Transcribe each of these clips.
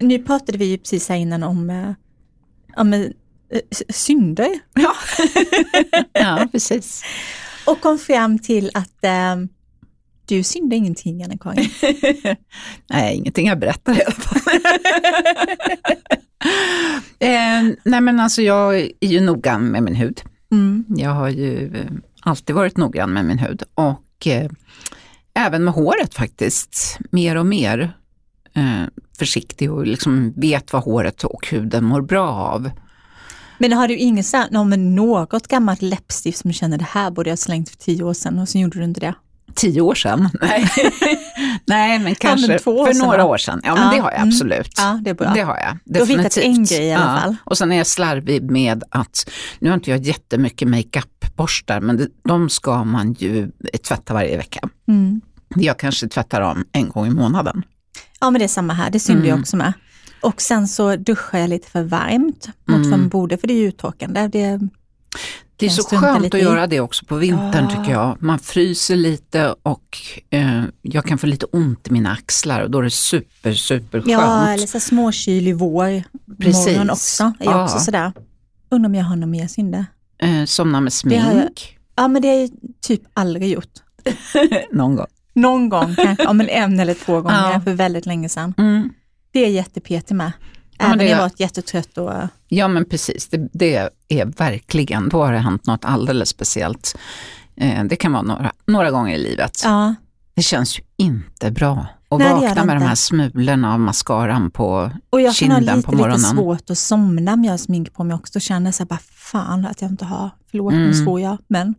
nu pratade vi ju precis här innan om, eh, om eh, synder. Ja. ja, precis. Och kom fram till att eh, du syndar ingenting, Anna-Karin. nej, ingenting jag berättar i alla fall. eh, nej men alltså jag är ju noggrann med min hud. Mm. Jag har ju eh, alltid varit noggrann med min hud och eh, även med håret faktiskt, mer och mer eh, försiktig och liksom vet vad håret och huden mår bra av. Men har du ingen någon, något gammalt läppstift som du känner det här borde jag slängt för tio år sedan och så gjorde du inte det? Tio år sedan? Nej, Nej men kanske ja, men för några år sedan. Ja, men ja, det har jag mm. absolut. Ja, det är bra. Det har jag. Du har hittat en grej i alla fall. Och sen är jag slarvig med att, nu har inte jag jättemycket makeup-borstar, men det, de ska man ju tvätta varje vecka. Mm. Jag kanske tvättar dem en gång i månaden. Ja, men det är samma här. Det synder mm. jag också med. Och sen så duschar jag lite för varmt mot mm. vad man borde, för det är ju uttorkande. Det, det är så skönt att göra det också på vintern ja. tycker jag. Man fryser lite och eh, jag kan få lite ont i mina axlar och då är det super, super skönt. Ja, eller så småkylig vår. Precis. Morgon också. Är ja. också sådär. Undrar om jag har någon mer synder? Eh, somna med smink. Jag, ja, men det har jag typ aldrig gjort. någon gång. Någon gång kanske, ja men en eller två gånger ja. för väldigt länge sedan. Mm. Det är jättepetig med. Även när jag varit jättetrött och... Ja men precis, det, det, är verkligen, då har det hänt något alldeles speciellt. Eh, det kan vara några, några gånger i livet. Ja. Det känns ju inte bra att Nej, vakna med de här smulorna av mascaran på och jag kinden lite, på morgonen. Jag kan ha lite svårt att somna om jag har smink på mig också. Då känner jag så här, bara fan att jag inte har, förlåt mm. nu svor jag, men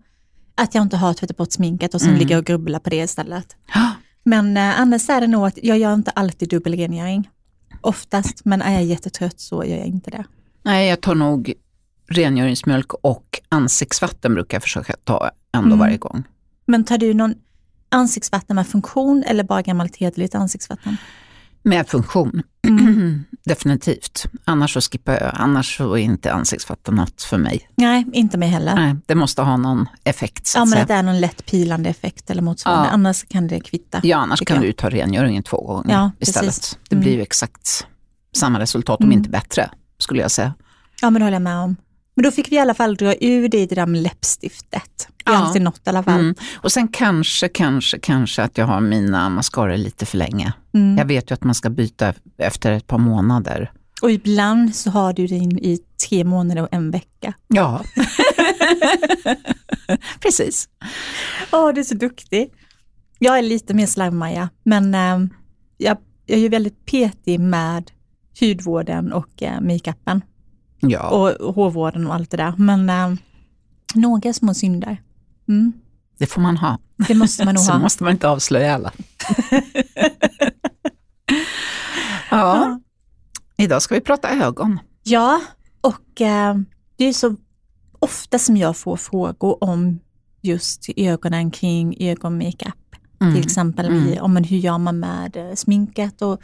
att jag inte har tvättat bort sminket och sen mm. ligger och grubblar på det istället. Men eh, annars är det nog att jag gör inte alltid dubbelrengöring. Oftast, men är jag jättetrött så gör jag inte det. Nej, jag tar nog rengöringsmjölk och ansiktsvatten brukar jag försöka ta ändå mm. varje gång. Men tar du någon ansiktsvatten med funktion eller bara gammalt hederligt ansiktsvatten? Med funktion, mm. definitivt. Annars så skippar jag, annars så är inte ansiktsvatten något för mig. Nej, inte mig heller. Nej, det måste ha någon effekt. Så ja, men att det är någon lätt pilande effekt eller motsvarande. Ja. Annars kan det kvitta. Ja, annars kan jag. du ta rengöringen två gånger ja, istället. Precis. Det blir ju mm. exakt samma resultat, om mm. inte bättre, skulle jag säga. Ja, men det håller jag med om. Men då fick vi i alla fall dra ur det där med läppstiftet. Det ja. något i alla fall. Mm. Och sen kanske, kanske, kanske att jag har mina mascaror lite för länge. Mm. Jag vet ju att man ska byta efter ett par månader. Och ibland så har du din i tre månader och en vecka. Ja, precis. Åh, oh, du är så duktig. Jag är lite mer slarvmaja, men äh, jag, jag är ju väldigt petig med hudvården och äh, makeupen. Ja. Och hårvården och allt det där. Men äh, några små synder. Mm. Det får man ha. Det måste man nog Så ha. måste man inte avslöja alla. ja. Idag ska vi prata ögon. Ja, och äh, det är så ofta som jag får frågor om just ögonen kring ögonmakeup. Mm. Till exempel mm. om hur gör man med sminket och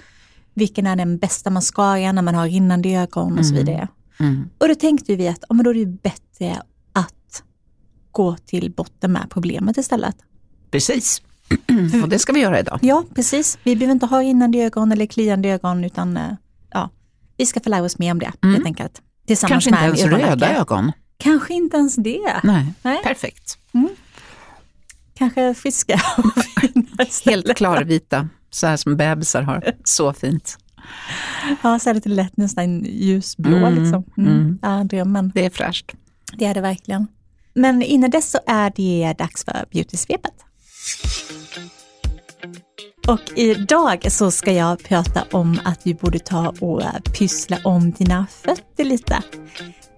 vilken är den bästa mascara när man har rinnande ögon och så mm. vidare. Mm. Och då tänkte vi att ja, men då är det bättre att gå till botten med problemet istället. Precis, och det ska vi göra idag. Ja, precis. Vi behöver inte ha rinnande ögon eller kliande ögon utan äh, ja, vi ska få lära oss mer om det mm. helt enkelt. Tillsammans Kanske inte ens röda ögon? Kanske inte ens det. Nej, Nej. perfekt. Mm. Kanske friska och Helt klarvita, så här som bebisar har. Så fint. Ja, så är lite lätt nästan ljusblå. Mm, liksom. Mm. Mm. Ja, drömmen. Det är fräscht. Det är det verkligen. Men innan dess så är det dags för beautysvepet. Och idag så ska jag prata om att vi borde ta och pyssla om dina fötter lite.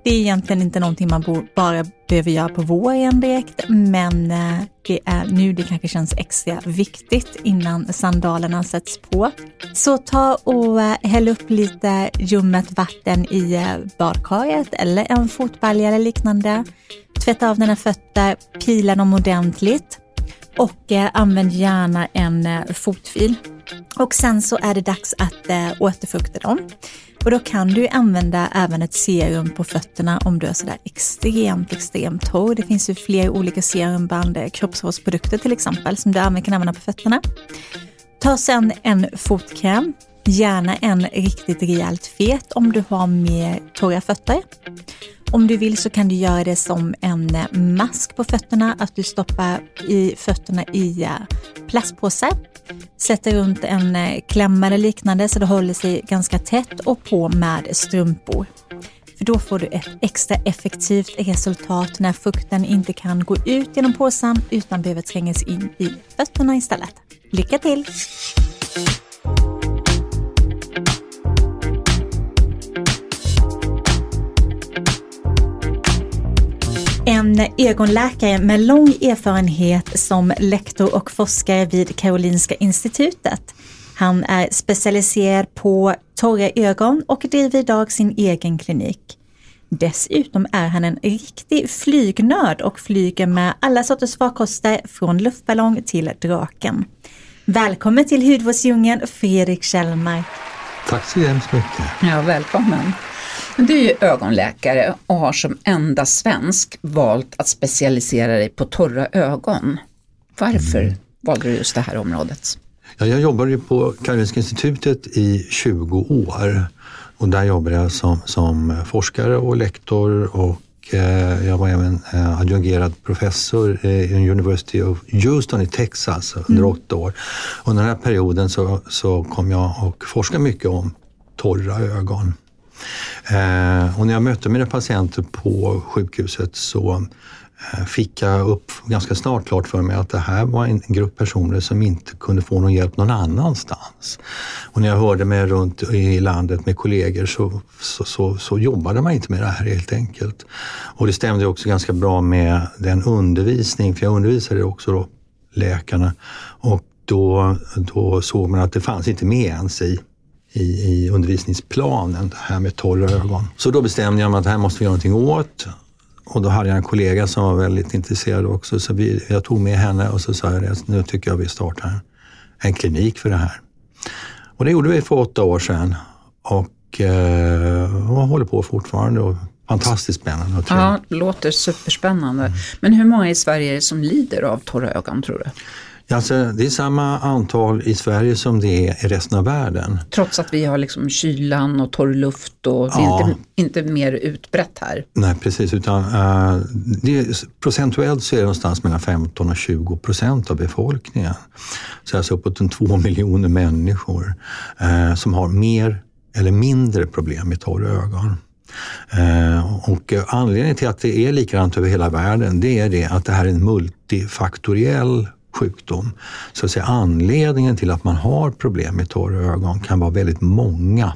Det är egentligen inte någonting man bara behöver göra på våren direkt, men eh, det är nu det kanske känns extra viktigt innan sandalerna sätts på. Så ta och eh, häll upp lite ljummet vatten i eh, badkaret eller en fotbalja eller liknande. Tvätta av dina fötter, pila dem ordentligt och använd gärna en fotfil. Och sen så är det dags att eh, återfukta dem. Och då kan du använda även ett serum på fötterna om du är sådär extremt, extremt torr. Det finns ju fler olika serumband, eh, kroppsvårdsprodukter kroppshårsprodukter till exempel, som du även kan använda på fötterna. Ta sen en fotkräm, Gärna en riktigt rejält fet om du har mer torra fötter. Om du vill så kan du göra det som en mask på fötterna, att du stoppar i fötterna i eh, plastpåse, plastpåsar, sätter runt en eh, klämma eller liknande så det håller sig ganska tätt och på med strumpor. För då får du ett extra effektivt resultat när fukten inte kan gå ut genom påsen utan behöver trängas in i fötterna istället. Lycka till! En ögonläkare med lång erfarenhet som lektor och forskare vid Karolinska institutet. Han är specialiserad på torra ögon och driver idag sin egen klinik. Dessutom är han en riktig flygnörd och flyger med alla sorters farkoster från luftballong till draken. Välkommen till hudvårdsdjungeln Fredrik Kjellmark. Tack så hemskt mycket. Ja, välkommen. Du är ju ögonläkare och har som enda svensk valt att specialisera dig på torra ögon. Varför mm. valde du just det här området? Ja, jag jobbade på Karolinska institutet i 20 år och där jobbade jag som, som forskare och lektor och eh, jag var även eh, adjungerad professor i University of Houston i Texas under mm. åtta år. Under den här perioden så, så kom jag och forskade mycket om torra ögon. Eh, och när jag mötte mina patienter på sjukhuset så eh, fick jag upp ganska snart klart för mig att det här var en grupp personer som inte kunde få någon hjälp någon annanstans. Och när jag hörde mig runt i landet med kollegor så, så, så, så jobbade man inte med det här helt enkelt. Och det stämde också ganska bra med den undervisning, för jag undervisade också då läkarna. Och då, då såg man att det fanns inte med ens i i, i undervisningsplanen, det här med torra ögon. Så då bestämde jag mig att det här måste vi göra någonting åt. Och då hade jag en kollega som var väldigt intresserad också, så vi, jag tog med henne och så sa jag att nu tycker jag vi startar en klinik för det här. Och det gjorde vi för åtta år sedan och, eh, och håller på fortfarande. Och fantastiskt spännande och Ja, det låter superspännande. Mm. Men hur många i Sverige är det som lider av torra ögon tror du? Alltså, det är samma antal i Sverige som det är i resten av världen. Trots att vi har liksom kylan och torr luft och det är ja. inte, inte mer utbrett här? Nej, precis. Utan, uh, det procentuellt så är det någonstans mellan 15 och 20 procent av befolkningen. Så alltså uppåt en två miljoner människor uh, som har mer eller mindre problem med torra ögon. Uh, och anledningen till att det är likadant över hela världen, det är det att det här är en multifaktoriell sjukdom. Så att säga, anledningen till att man har problem med torra ögon kan vara väldigt många.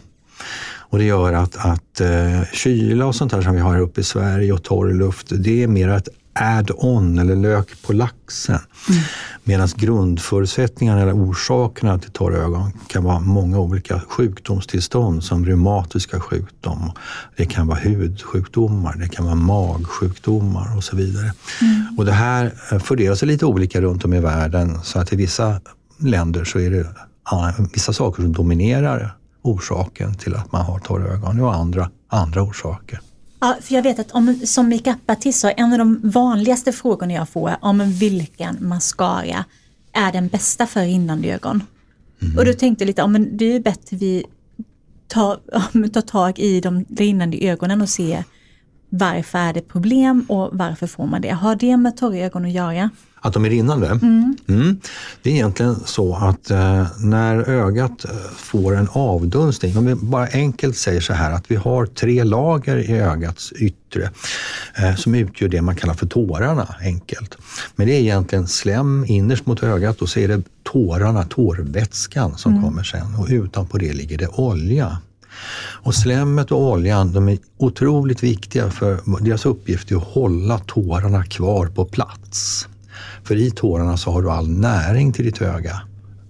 Och det gör att, att uh, kyla och sånt här som vi har här uppe i Sverige och torr luft, det är mer ett add-on eller lök på laxen. Mm. Medan grundförutsättningarna eller orsakerna till torra ögon kan vara många olika sjukdomstillstånd som reumatiska sjukdom. Det kan vara hudsjukdomar, det kan vara magsjukdomar och så vidare. Mm. Och det här fördelar sig lite olika runt om i världen så att i vissa länder så är det vissa saker som dominerar orsaken till att man har torra ögon och andra, andra orsaker. Ja, för jag vet att om, som makeupartist så är en av de vanligaste frågorna jag får om vilken mascara är den bästa för rinnande ögon. Mm. Och då tänkte jag lite, ja, men det är bättre vi tar, tar tag i de rinnande ögonen och ser varför är det problem och varför får man det? Har det med torra ögon att göra? Att de är rinnande? Mm. Mm. Det är egentligen så att eh, när ögat eh, får en avdunstning, om vi bara enkelt säger så här att vi har tre lager i ögats yttre eh, som utgör det man kallar för tårarna, enkelt. Men det är egentligen slem innerst mot ögat och så är det tårarna, tårvätskan som mm. kommer sen och utanpå det ligger det olja. Och slemmet och oljan de är otroligt viktiga för deras uppgift är att hålla tårarna kvar på plats. För i tårarna så har du all näring till ditt öga.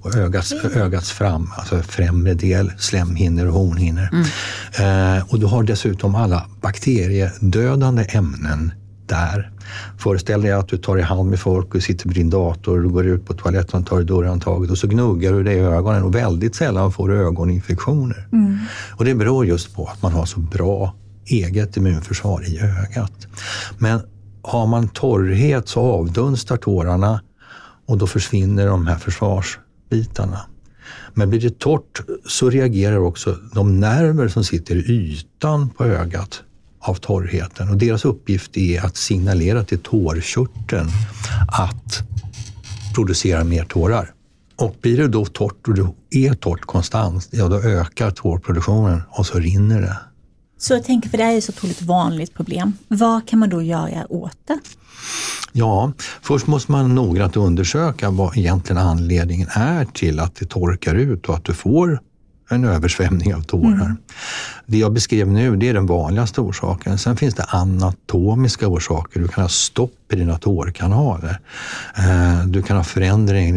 Och ögats, ögats fram, alltså främre del, slemhinnor och hornhinnor. Mm. Eh, och du har dessutom alla bakteriedödande ämnen där. Föreställ dig att du tar i hand med folk och sitter vid din dator och går ut på toaletten och tar i dörrhandtaget och så gnuggar du dig i ögonen och väldigt sällan får du ögoninfektioner. Mm. Och det beror just på att man har så bra eget immunförsvar i ögat. Men har man torrhet så avdunstar tårarna och då försvinner de här försvarsbitarna. Men blir det torrt så reagerar också de nerver som sitter i ytan på ögat av torrheten och deras uppgift är att signalera till tårkörteln att producera mer tårar. Och blir det då torrt och det är torrt konstant, ja då ökar tårproduktionen och så rinner det. Så jag tänker, för det här är ett så otroligt vanligt problem. Vad kan man då göra åt det? Ja, först måste man noggrant undersöka vad egentligen anledningen är till att det torkar ut och att du får en översvämning av tårar. Mm. Det jag beskrev nu det är den vanligaste orsaken. Sen finns det anatomiska orsaker. Du kan ha stopp i dina tårkanaler. Eh, du kan ha förändringar i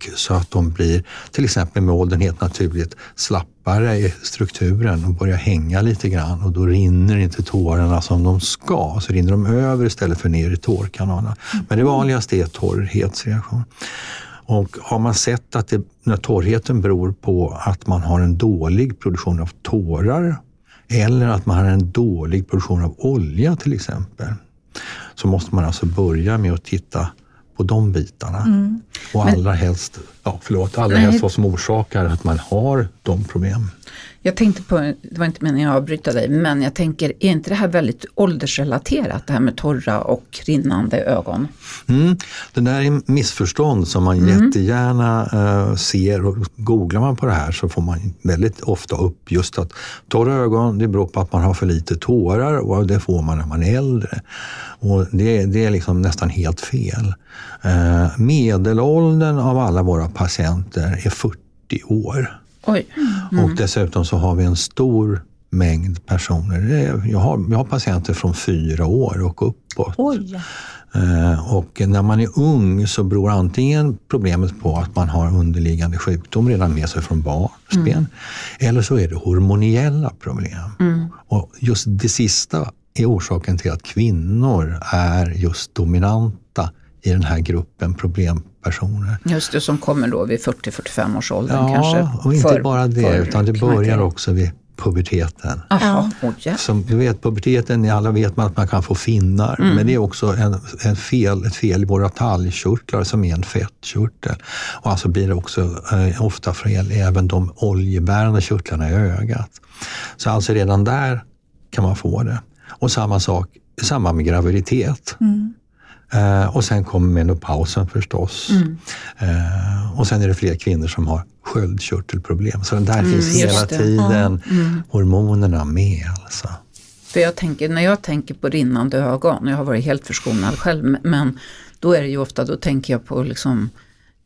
ögonlock så att de blir, till exempel med åldern helt naturligt, slappare i strukturen och börjar hänga lite grann och då rinner inte tårarna som de ska, så rinner de över istället för ner i tårkanalerna. Men det vanligaste är torrhetsreaktion. Och har man sett att det, när torrheten beror på att man har en dålig produktion av tårar eller att man har en dålig produktion av olja till exempel, så måste man alltså börja med att titta på de bitarna. Mm. Och allra helst, ja, förlåt, allra helst vad som orsakar att man har de problemen. Jag tänkte på, det var inte meningen att avbryta dig, men jag tänker, är inte det här väldigt åldersrelaterat, det här med torra och rinnande ögon? Mm. Det där är missförstånd som man mm. jättegärna uh, ser och googlar man på det här så får man väldigt ofta upp just att torra ögon, det beror på att man har för lite tårar och det får man när man är äldre. Och det, det är liksom nästan helt fel. Uh, medelåldern av alla våra patienter är 40 år. Mm. Och dessutom så har vi en stor mängd personer. Jag har, jag har patienter från fyra år och uppåt. Oj. Eh, och när man är ung så beror antingen problemet på att man har underliggande sjukdom redan med sig från barnsben, mm. eller så är det hormoniella problem. Mm. Och just det sista är orsaken till att kvinnor är just dominanta i den här gruppen problempersoner. Just det, som kommer då vid 40-45 års ålder ja, kanske? Ja, och inte för, bara det, utan det börjar också vid puberteten. Aha, Som du vet, puberteten, alla vet man att man kan få finnar, mm. men det är också en, en fel, ett fel i våra talgkörtlar som är en fettkörtel. Och alltså blir det också eh, ofta fel även de oljebärande körtlarna i ögat. Så alltså redan där kan man få det. Och samma sak i samband med graviditet. Mm. Eh, och sen kommer menopausen förstås. Mm. Eh, och sen är det fler kvinnor som har sköldkörtelproblem. Så där mm, finns hela tiden mm. hormonerna med. Alltså. För jag tänker, när jag tänker på rinnande ögon, jag har varit helt förskonad själv, men då är det ju ofta, då tänker jag på liksom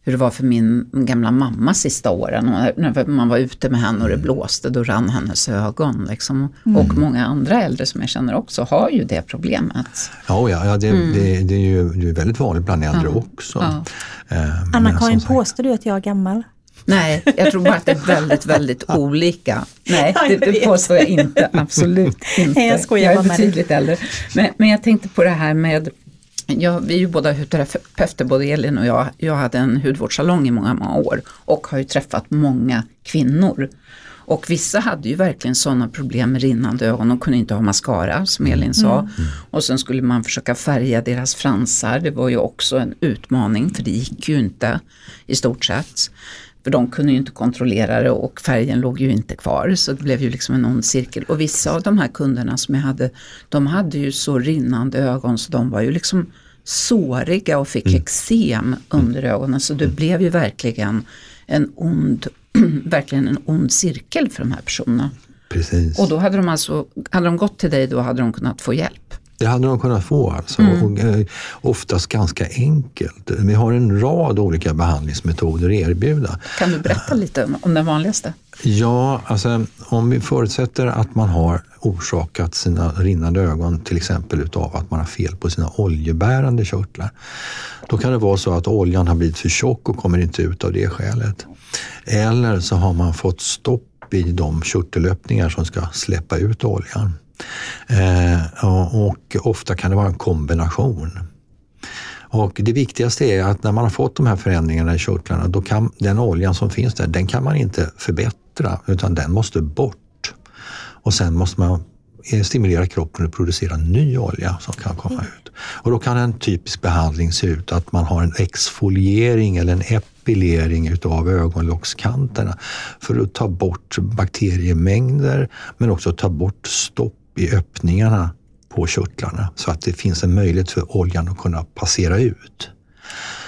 hur det var för min gamla mamma sista åren. när man var ute med henne och det blåste, då rann hennes ögon. Liksom. Mm. Och många andra äldre som jag känner också har ju det problemet. Ja, ja, ja det, mm. det, det, är ju det är väldigt vanligt bland äldre ja. också. Ja. Eh, Anna-Karin, påstår du att jag är gammal? Nej, jag tror bara att det är väldigt, väldigt olika. Nej, det, det påstår jag inte, absolut inte. Nej, jag skojar jag är betydligt äldre. Men, men jag tänkte på det här med Ja, vi är ju båda hudterapeuter, både Elin och jag. Jag hade en hudvårdssalong i många, många år och har ju träffat många kvinnor. Och vissa hade ju verkligen sådana problem med rinnande ögon. De kunde inte ha mascara som Elin sa. Mm. Och sen skulle man försöka färga deras fransar. Det var ju också en utmaning för det gick ju inte i stort sett. För de kunde ju inte kontrollera det och färgen låg ju inte kvar. Så det blev ju liksom en ond cirkel. Och vissa av de här kunderna som jag hade, de hade ju så rinnande ögon så de var ju liksom såriga och fick mm. eksem under ögonen. Så det blev ju verkligen en ond, verkligen en ond cirkel för de här personerna. Precis. Och då hade de alltså, hade de gått till dig då hade de kunnat få hjälp. Det hade de kunnat få, alltså. Mm. Och, eh, oftast ganska enkelt. Vi har en rad olika behandlingsmetoder att erbjuda. Kan du berätta lite om, om den vanligaste? Ja, alltså, om vi förutsätter att man har orsakat sina rinnande ögon till exempel utav att man har fel på sina oljebärande körtlar. Då kan det vara så att oljan har blivit för tjock och kommer inte ut av det skälet. Eller så har man fått stopp i de körtelöppningar som ska släppa ut oljan. Eh, och ofta kan det vara en kombination. Och det viktigaste är att när man har fått de här förändringarna i körtlarna, då kan den oljan som finns där, den kan man inte förbättra utan den måste bort. Och sen måste man stimulera kroppen att producera ny olja som kan komma ut. Och då kan en typisk behandling se ut att man har en exfoliering eller en pilering utav ögonlockskanterna för att ta bort bakteriemängder men också ta bort stopp i öppningarna på körtlarna så att det finns en möjlighet för oljan att kunna passera ut.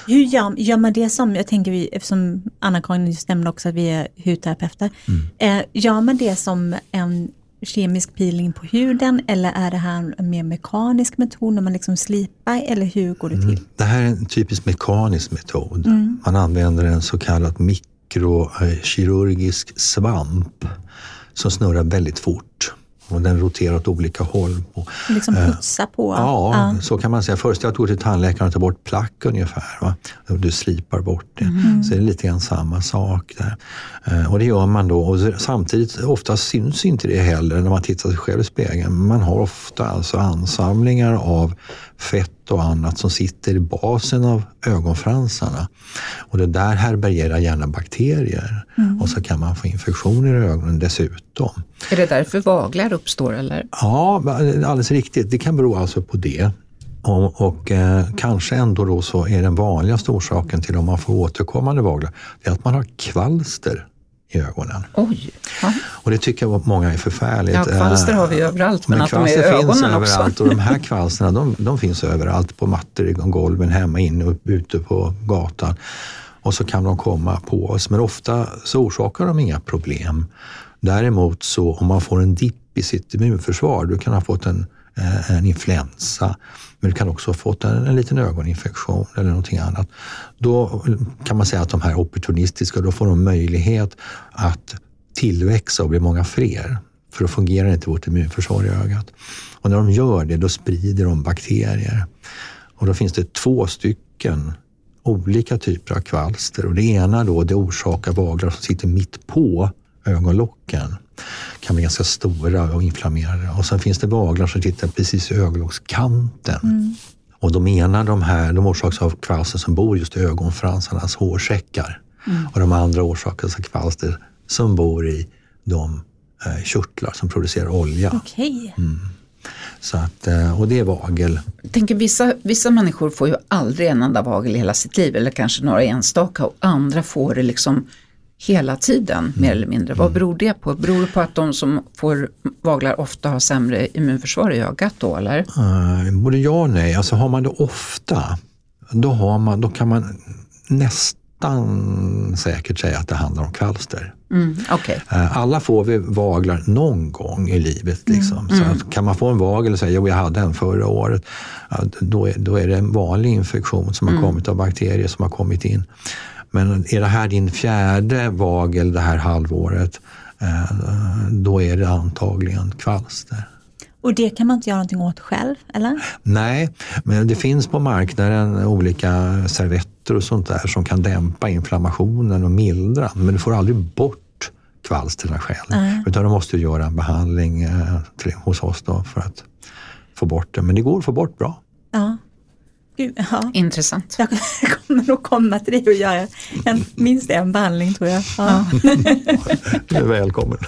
Hur gör, gör man det som, jag tänker vi, eftersom Anna-Karin just nämnde också att vi är hudterapeuter, mm. eh, gör man det som en kemisk peeling på huden eller är det här en mer mekanisk metod när man liksom slipar eller hur går det till? Mm. Det här är en typisk mekanisk metod. Mm. Man använder en så kallad mikrokirurgisk svamp som snurrar väldigt fort och den roterar åt olika håll. liksom eh, putsa på? Ja, ja, så kan man säga. Att du går till tandläkaren och tar bort plack ungefär. Va? Och du slipar bort det. Mm. Så det är lite grann samma sak där. Eh, och det gör man då. Och samtidigt, ofta syns inte det heller när man tittar sig själv i spegeln. Man har ofta alltså ansamlingar av fett och annat som sitter i basen av ögonfransarna. Och det där härbärgerar gärna bakterier mm. och så kan man få infektioner i ögonen dessutom. Är det därför vaglar uppstår eller? Ja, alldeles riktigt. Det kan bero alltså på det. Och, och eh, kanske ändå då så är den vanligaste orsaken till om man får återkommande vaglar, det är att man har kvalster i ögonen. Oj! Ja. Och det tycker jag många är förfärligt. Ja, kvalster har vi överallt, men, men att de är i ögonen finns överallt också. och de här kvalsterna de, de finns överallt, på mattor, i golven, hemma, inne och ute på gatan. Och så kan de komma på oss, men ofta så orsakar de inga problem. Däremot så om man får en dipp i sitt immunförsvar, du kan ha fått en, eh, en influensa, men du kan också ha fått en, en liten ögoninfektion eller någonting annat. Då kan man säga att de här opportunistiska, då får de möjlighet att tillväxa och bli många fler. För då fungerar inte vårt immunförsvar i ögat. Och när de gör det, då sprider de bakterier. Och då finns det två stycken olika typer av kvalster och det ena då det orsakar vaglar som sitter mitt på ögonlocken. kan bli ganska stora och inflammerade. Och sen finns det vaglar som sitter precis i ögonlockskanten. Mm. Och de ena de här de orsakas av kvalster som bor just i ögonfransarnas hårsäckar. Mm. Och de andra orsakas av kvalster som bor i de eh, körtlar som producerar olja. Okay. Mm. Så att, eh, och det är vagel. Jag tänker, vissa, vissa människor får ju aldrig en enda vagel i hela sitt liv eller kanske några enstaka och andra får det liksom hela tiden mm. mer eller mindre. Vad beror det på? Beror det på att de som får vaglar ofta har sämre immunförsvar i ögat då eller? Uh, både ja och nej. Alltså har man det ofta, då, har man, då kan man nästan säkert säga att det handlar om kvalster. Mm, okay. Eh, alla får vi vaglar någon gång i livet. Mm, liksom. Mm, så kan man få en vagel och säga jo jag hade en förra året, då är, då är det en vanlig infektion som har mm. kommit av bakterier som har kommit in. Men är det här din fjärde vagel det här halvåret, eh, då är det antagligen kvalster. Och det kan man inte göra någonting åt själv, eller? Nej, men det finns på marknaden olika servetter och sånt där som kan dämpa inflammationen och mildra, men du får aldrig bort kvalstren själv. Mm. Utan du måste göra en behandling eh, hos oss då för att få bort det. Men det går att få bort bra. Ja. Ja. Intressant. Jag kommer nog komma till dig och göra en, minst en behandling tror jag. Ja. du är välkommen.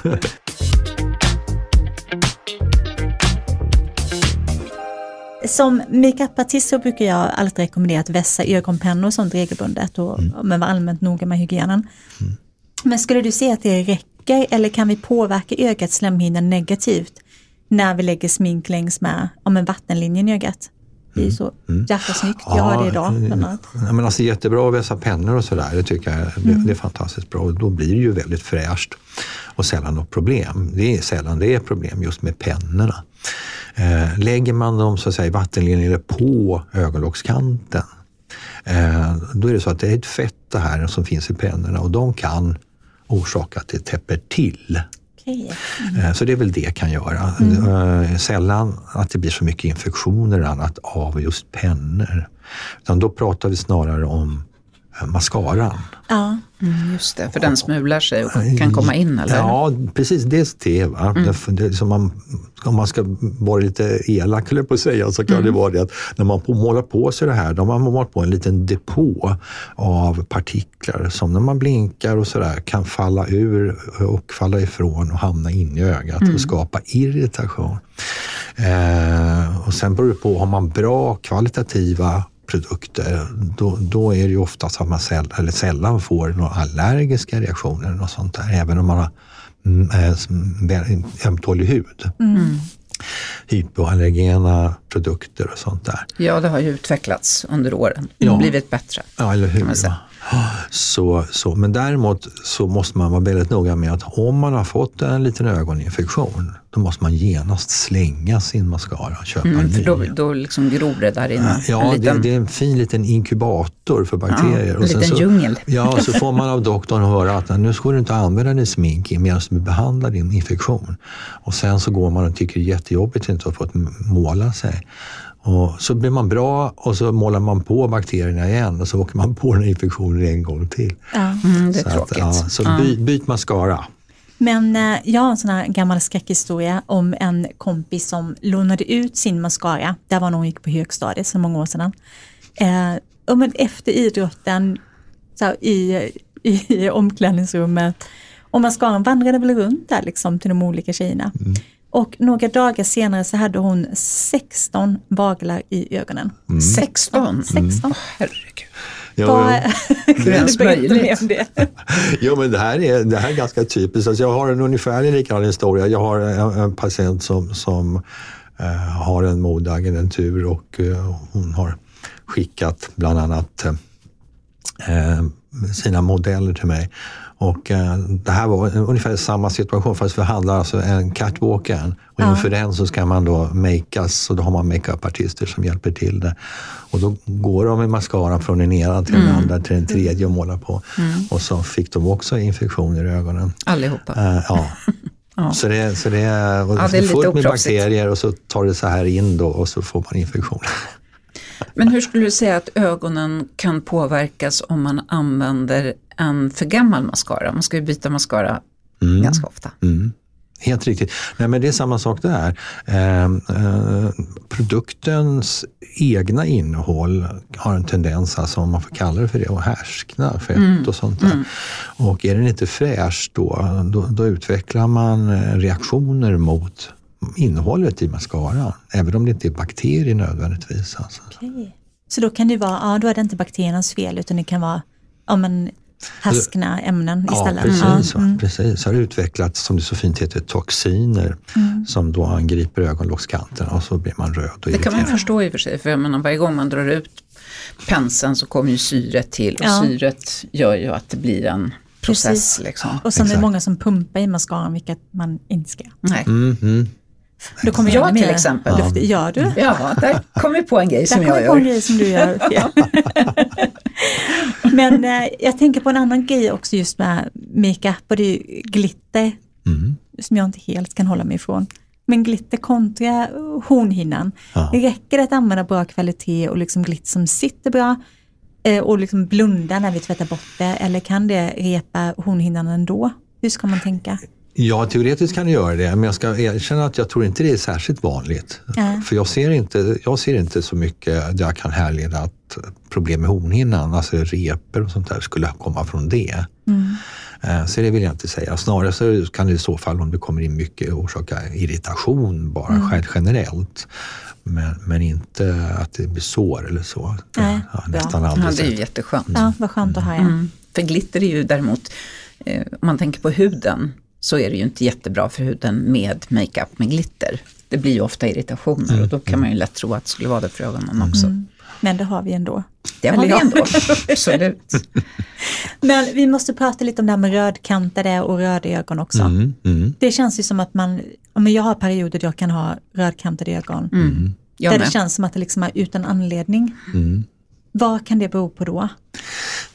Som makeupartist så brukar jag alltid rekommendera att vässa ögonpennor sånt regelbundet och mm. men vara allmänt noga med hygienen. Mm. Men skulle du säga att det räcker eller kan vi påverka ögats slemhinna negativt när vi lägger smink längs med om en vattenlinjen i ögat? Det är ju så mm. jättesnyggt. Jag har det idag bland annat. Ja, men alltså, jättebra att vässa pennor och sådär. Det tycker jag det, mm. det, är fantastiskt bra. Då blir det ju väldigt fräscht och sällan något problem. Det är sällan det är problem just med pennorna. Eh, lägger man dem så att säga, vattenlinjer på ögonlockskanten eh, då är det så att det är ett fett det här som finns i pennorna och de kan orsaka att det täpper till. Mm. Så det är väl det kan göra. Mm. Eh, sällan att det blir så mycket infektioner och annat av just pennor. Utan då pratar vi snarare om eh, mascaran. Ja. Mm, just det, för den smular sig och kan komma in eller? Ja, precis. Dels det. Va? Mm. det, det man, om man ska vara lite elak på att säga så kan mm. det vara det att när man målar på sig det här, då har man målat på en liten depå av partiklar som när man blinkar och sådär kan falla ur och falla ifrån och hamna in i ögat mm. och skapa irritation. Eh, och sen beror det på, har man bra kvalitativa produkter, då, då är det ju oftast att man säll, eller sällan får några allergiska reaktioner och sånt där, även om man har mm, äh, ömtålig hud. Mm. Hypoallergena produkter och sånt där. Ja, det har ju utvecklats under åren och ja. blivit bättre. Ja, eller hur. Så, så, men däremot så måste man vara väldigt noga med att om man har fått en liten ögoninfektion, då måste man genast slänga sin mascara och köpa mm, en ny. Då, då liksom gror det där inne. Ja, liten... det, det, är en fin liten inkubator för bakterier. Ja, en liten så, djungel. Ja, så får man av doktorn höra att nu ska du inte använda din smink medan du behandlar din infektion. Och sen så går man och tycker det är jättejobbigt att inte ha fått måla sig. Och så blir man bra och så målar man på bakterierna igen och så åker man på den infektionen en gång till. Ja. Mm, det är så tråkigt. Att, ja, så ja. By, byt mascara. Men eh, jag har en sån här gammal skräckhistoria om en kompis som lånade ut sin mascara. Det var när hon gick på högstadiet, så många år sedan. Eh, men efter idrotten så här, i, i omklädningsrummet och mascaran vandrade väl runt där liksom till de olika tjejerna. Mm. Och några dagar senare så hade hon 16 baglar i ögonen. Mm. 16? 16. Mm. herregud. Ja, Vad hur ens möjligt? jo, men det här är, det här är ganska typiskt. Alltså jag har en ungefärlig likadan historia. Jag har en, en patient som, som uh, har en modeagentur och uh, hon har skickat bland annat uh, sina modeller till mig. Och eh, det här var ungefär samma situation fast vi handlar alltså en catwalken och ja. inför den så ska man då makeas och då har man makeupartister som hjälper till det. Och då går de med mascaran från den ena till mm. den andra till den tredje och målar på. Mm. Och så fick de också infektioner i ögonen. Allihopa? Uh, ja. ja. Så det, så det är, ja, det är fullt med bakterier och så tar det så här in då och så får man infektion. Men hur skulle du säga att ögonen kan påverkas om man använder en för gammal mascara? Man ska ju byta mascara mm. ganska ofta. Mm. Helt riktigt. Nej, men det är samma sak där. Eh, eh, produktens egna innehåll har en tendens, alltså, om man får kalla det för det, att härskna fett mm. och sånt där. Mm. Och är den inte fräsch då, då, då, utvecklar man reaktioner mot innehållet i mascaran, även om det inte är bakterier nödvändigtvis. Alltså. Okay. Så då kan det vara, ja då är det inte bakteriernas fel utan det kan vara ja, men härskna ämnen istället. Ja, precis. Mm. precis. har utvecklats, som det så fint heter, toxiner mm. som då angriper ögonlockskanterna och så blir man röd och Det kan man förstå i och för sig, för jag menar, varje gång man drar ut penseln så kommer ju syret till och ja. syret gör ju att det blir en process. Liksom. Och sen är det många som pumpar i mascaran, vilket man inte ska. Nej. Mm, mm. Då kommer jag till exempel. Luft. Gör du? Ja, där kom vi på en grej som jag gör. På en grej som du gör. Men eh, jag tänker på en annan grej också just med makeup och det är glitter. Mm. Som jag inte helt kan hålla mig ifrån. Men glitter kontra hornhinnan. Ja. Räcker det att använda bra kvalitet och liksom glitter som sitter bra eh, och liksom blunda när vi tvättar bort det eller kan det repa hornhinnan ändå? Hur ska man tänka? Ja, teoretiskt kan det göra det, men jag ska erkänna att jag tror inte det är särskilt vanligt. Mm. För jag ser, inte, jag ser inte så mycket där jag kan härleda att problem med hornhinnan, alltså repor och sånt där, skulle komma från det. Mm. Eh, så det vill jag inte säga. Snarare så kan det i så fall, om det kommer in mycket, orsaka irritation bara mm. generellt. Men, men inte att det blir sår eller så. Nej, ja, nästan aldrig ja, det är ju jätteskönt. Ja, vad skönt att höra. Mm. För glitter är ju däremot, eh, om man tänker på huden, så är det ju inte jättebra för huden med makeup med glitter. Det blir ju ofta irritationer mm. och då kan man ju lätt tro att det skulle vara det för ögonen också. Mm. Men det har vi ändå. Det har vi ändå, absolut. Men vi måste prata lite om det här med rödkantade och röda ögon också. Mm, mm. Det känns ju som att man, men jag har perioder där jag kan ha rödkantade ögon. Mm. Där det känns som att det liksom är utan anledning. Mm. Vad kan det bero på då?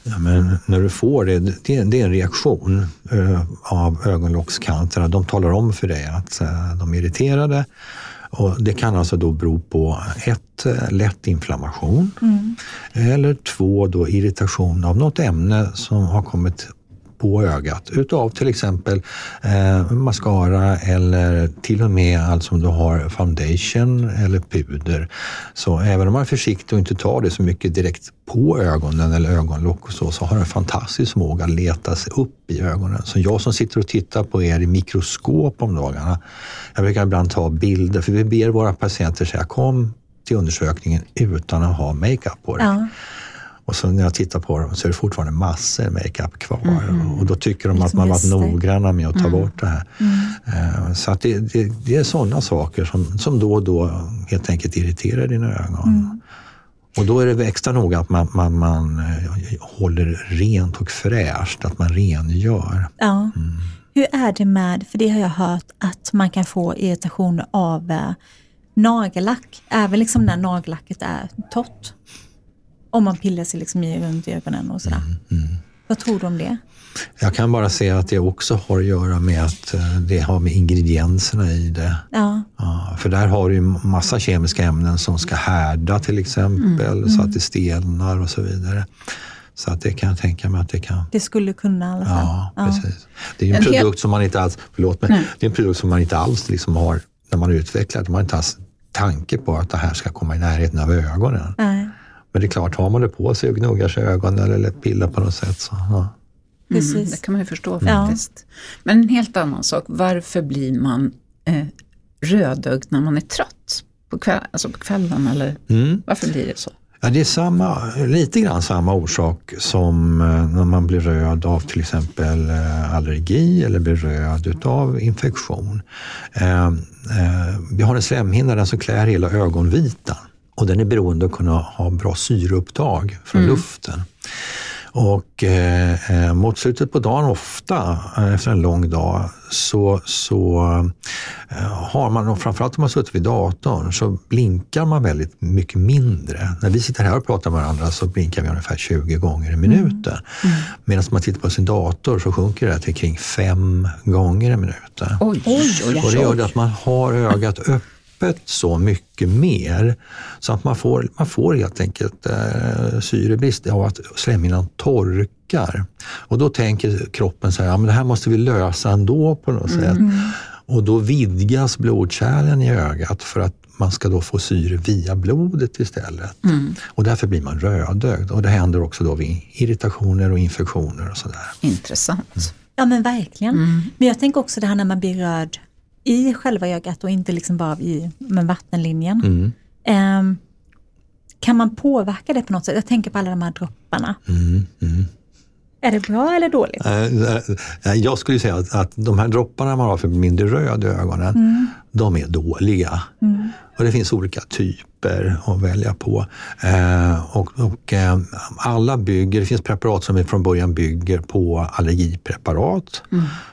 Ja, men när du får det, det, det är en reaktion uh, av ögonlockskanterna. De talar om för dig att uh, de är irriterade. Och det kan alltså då bero på ett, uh, lätt inflammation mm. eller två, då irritation av något ämne som har kommit på ögat utav till exempel eh, mascara eller till och med alltså om du har foundation eller puder. Så även om man är försiktig och inte tar det så mycket direkt på ögonen eller ögonlock och så, så har den fantastisk förmåga att leta sig upp i ögonen. Så jag som sitter och tittar på er i mikroskop om dagarna, jag brukar ibland ta bilder, för vi ber våra patienter säga kom till undersökningen utan att ha makeup på dig. Ja. Och så när jag tittar på dem så är det fortfarande massor makeup kvar. Mm. Och då tycker de att man varit noggranna med att ta Mm. bort det här. Eh, Så att det, det, det är sådana saker som, som då och då helt enkelt irriterar dina ögon. Mm. Och då är det extra noga att man, man, man eh, håller rent och fräscht, att man rengör. Ja. Hur är det med, för det har jag hört, att man kan få irritation av eh, nagellack, även liksom när nagellacket är torrt. Om man pillar sig liksom i runt ögonen och sådär. Vad tror du om det? Jag kan bara säga att det också har att göra med att eh, det har med ingredienserna i det. Ja, Ja, för där har du ju massa kemiska ämnen som ska härda till exempel, så att det stelnar och så vidare. Så att det kan jag tänka mig att det kan... det skulle kunna i alla fall. Ja, precis. Det är ju en produkt som man inte alls, förlåt mig, det är en produkt som man inte alls liksom har, när man utvecklar det, man har inte alls tanke på att det här ska komma i närheten av ögonen. Nej, Men det är klart, har man det på sig och gnuggar sig i ögonen eller pillar på något sätt så... Ja. Mm, precis. det kan man ju förstå Ja. faktiskt. Men en helt annan sak, varför blir man eh, rödögd när man är trött? På, kväll, alltså på kvällen eller Mm. varför blir det så? Ja, det är samma, lite grann samma orsak som eh, när man blir röd av till exempel eh, allergi eller blir röd utav infektion. Eh, eh, Vi har en slemhinna den som klär hela ögonvitan och den är beroende av att kunna ha bra syreupptag från luften. Och eh, eh, mot slutet på dagen, ofta eh, efter en lång dag, så, så eh, har man, och framförallt om man suttit vid datorn, så blinkar man väldigt mycket mindre. När vi sitter här och pratar med varandra så blinkar vi ungefär 20 gånger i minuten. Medan man tittar på sin dator så sjunker det till kring fem gånger i minuten. Oj, oj, oj. Och det gör att man har ögat öppet så mycket mer så att man får, man får helt enkelt eh, syrebrist av att slemhinnan torkar. Och då tänker kroppen så här, ja, men det här måste vi lösa ändå på något sätt. Och då vidgas blodkärlen i ögat för att man ska då få syre via blodet istället. Och därför blir man rödögd. Och det händer också då vid irritationer och infektioner och sådär. Intressant. Ja men verkligen. Men jag tänker också det här när man blir röd i själva ögat och inte liksom bara i med vattenlinjen. Mm. Ehm, kan man påverka det på något sätt? Jag tänker på alla de här dropparna. Mm, mm. Är det bra eller dåligt? Eh, eh, Jag skulle säga att, att de här dropparna man har för mindre röd i ögonen, de är dåliga. Och det finns olika typer att välja på. Eh, och, och, eh, alla bygger, det finns preparat som från början bygger på allergipreparat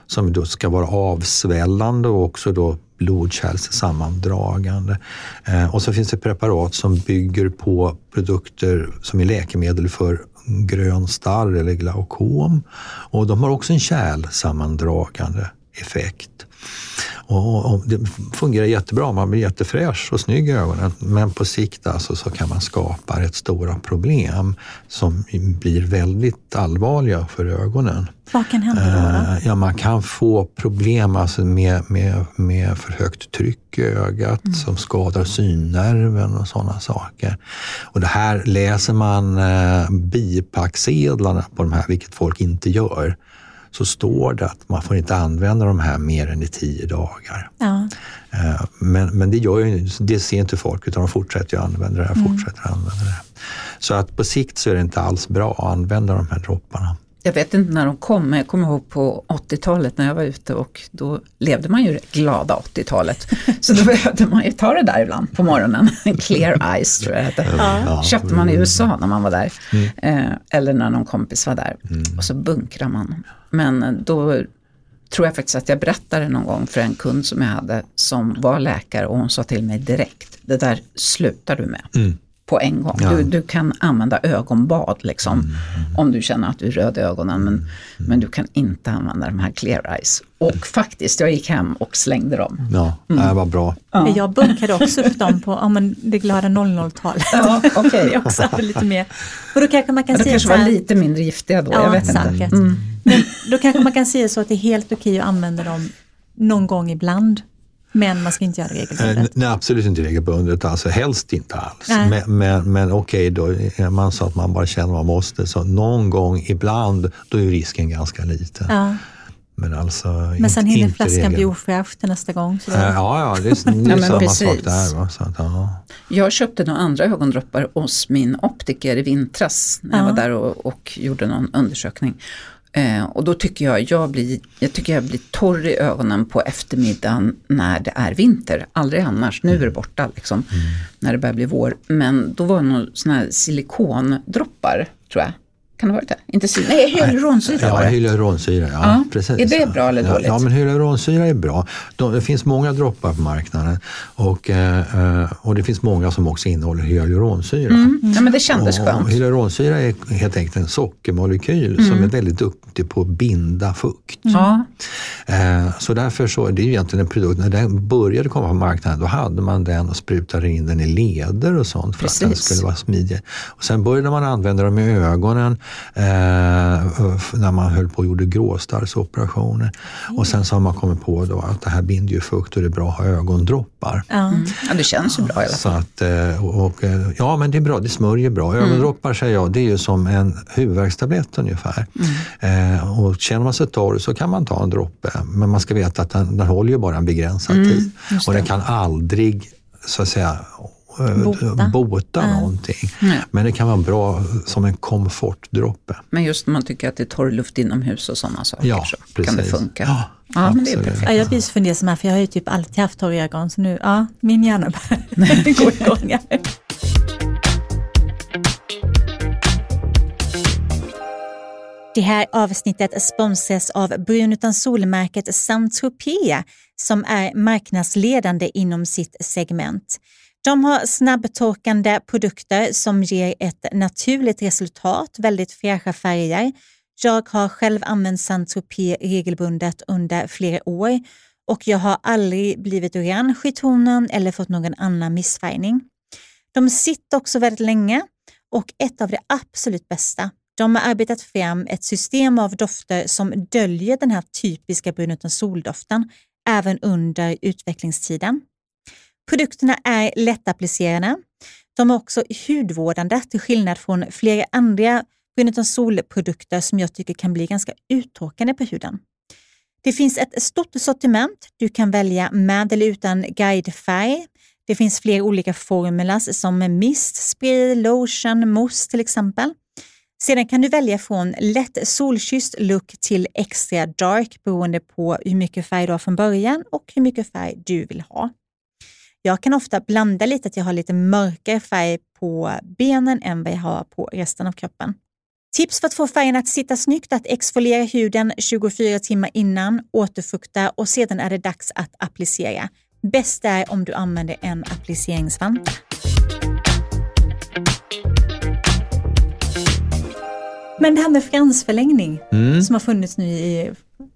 som då ska vara avsvällande och också då blodkärlssammandragande. Eh, och så finns det preparat som bygger på produkter som är läkemedel för grön starr eller glaukom. Och de har också en kärlsammandragande effekt. Och, och det fungerar jättebra, man blir jättefräsch och snygg i ögonen. Men på sikt alltså så kan man skapa rätt stora problem som blir väldigt allvarliga för ögonen. Vad kan hända då? då? Eh, Ja, man kan få problem alltså med, med, med för högt tryck i ögat som skadar synnerven och sådana saker. Och det här läser man eh, bipacksedlarna på de här, vilket folk inte gör, så står det att man får inte använda de här mer än i tio dagar. Ja. Eh, Men, men det, gör ju, det ser inte folk utan de fortsätter ju använda det här, fortsätter använda det. Så att på sikt så är det inte alls bra att använda de här dropparna. Jag vet inte när de kom, men jag kommer ihåg på 80-talet när jag var ute och då levde man ju glada 80-talet. Så då behövde man ju ta det där ibland på morgonen. Clear Eyes tror jag hette. Ja. köpte man i USA när man var där. Eh, eller när någon kompis var där. Och så bunkrar man. Men då tror jag faktiskt att jag berättade någon gång för en kund som jag hade som var läkare och hon sa till mig direkt, det där slutar du med. Mm. På en gång. Ja. Du, du kan använda ögonbad liksom, om du känner att du är röd i ögonen. Men, men du kan inte använda de här clear eyes. Och faktiskt, jag gick hem och slängde dem. Ja, det var bra. Jag bunkade också upp dem på ja, men det glada 00-talet. Ja. Jag också hade lite mer. Och då kanske man kan Det säga kanske så var här, lite mindre giftiga då, Ja, jag vet inte. säkert. Men då kanske man kan säga så att det är helt okej att använda dem någon gång ibland. Men man ska inte göra det Eh, regelbundet. Nej, absolut inte regelbundet, alltså helst inte alls. Nej. Men, men, men okej, då är man så att man bara känner att man måste, så någon gång ibland, då är risken ganska liten. Ja. Men, alltså, men sen hinner flaskan bli ofräsch till nästa gång. Så det... Ja, ja, det är, det är ja, samma precis. sak där. Va? Så att, ja. Jag köpte några andra ögondroppar hos min optiker i vintras när jag var där och, och gjorde någon undersökning. Eh, och då tycker jag, jag, blir, jag tycker jag blir torr i ögonen på eftermiddagen när det är vinter. Aldrig annars, nu är det borta liksom, mm. när det börjar bli vår. Men då var det några sådana här silikondroppar, tror jag. Kan det ha varit det? Inte sil Nej, hyaluronsyra Ja, hyaluronsyra, ja, ja. Precis. Är det bra eller dåligt? Ja, men hyaluronsyra är bra. Det finns många droppar på marknaden och, eh, och det finns många som också innehåller hyaluronsyra. Mm. Ja, men det kändes och, skönt. Hyaluronsyra är helt enkelt en sockermolekyl mm. som är väldigt duktig på att binda fukt. Ja. Eh, så därför så är det egentligen en produkt, när den började komma på marknaden, då hade man den och sprutade in den i leder och sånt för Precis. att den skulle vara smidig. Och sen började man använda dem i ögonen eh, när man höll på och gjorde gråstarrsoperationer. Mm. Och sen så har man kommit på då att det här binder ju fukt och det är bra att ha ögondroppar. Mm. Ja, det känns ju bra i alla fall. Så att, eh, och, och, eh, ja, men det är bra, det smörjer bra. Mm. Ögondroppar mm. säger jag, det är ju som en huvudvärkstablett ungefär. Mm. Eh, och känner man sig torr så kan man ta en droppe, men man ska veta att den, den håller ju bara en begränsad mm, tid. Och den kan aldrig så att säga bota, bota mm. någonting. Mm. Men det kan vara bra som en komfortdroppe. Men just när man tycker att det är torr luft inomhus och sådana saker ja, så precis. kan det funka. Ja, ja men det är perfekt. Ja, jag blir så fundersam här för jag har ju typ alltid haft torra ögon så nu, ja, min hjärna börjar gå igång. Det här avsnittet sponsras av brun utan solmärket saint som är marknadsledande inom sitt segment. De har snabbtorkande produkter som ger ett naturligt resultat, väldigt fräscha färger. Jag har själv använt saint regelbundet under flera år och jag har aldrig blivit orange i tonen eller fått någon annan missfärgning. De sitter också väldigt länge och ett av det absolut bästa, de har arbetat fram ett system av dofter som döljer den här typiska brun utan soldoften även under utvecklingstiden. Produkterna är lättapplicerade. De är också hudvårdande till skillnad från flera andra brun solprodukter som jag tycker kan bli ganska uttorkande på huden. Det finns ett stort sortiment. Du kan välja med eller utan guidefärg. Det finns flera olika formulas som mist, spray, lotion, mousse till exempel. Sedan kan du välja från lätt solkysst look till extra dark beroende på hur mycket färg du har från början och hur mycket färg du vill ha. Jag kan ofta blanda lite, att jag har lite mörkare färg på benen än vad jag har på resten av kroppen. Tips för att få färgen att sitta snyggt att exfoliera huden 24 timmar innan, återfukta och sedan är det dags att applicera. Bäst är om du använder en appliceringsvante. Men det här med fransförlängning mm. som har funnits nu i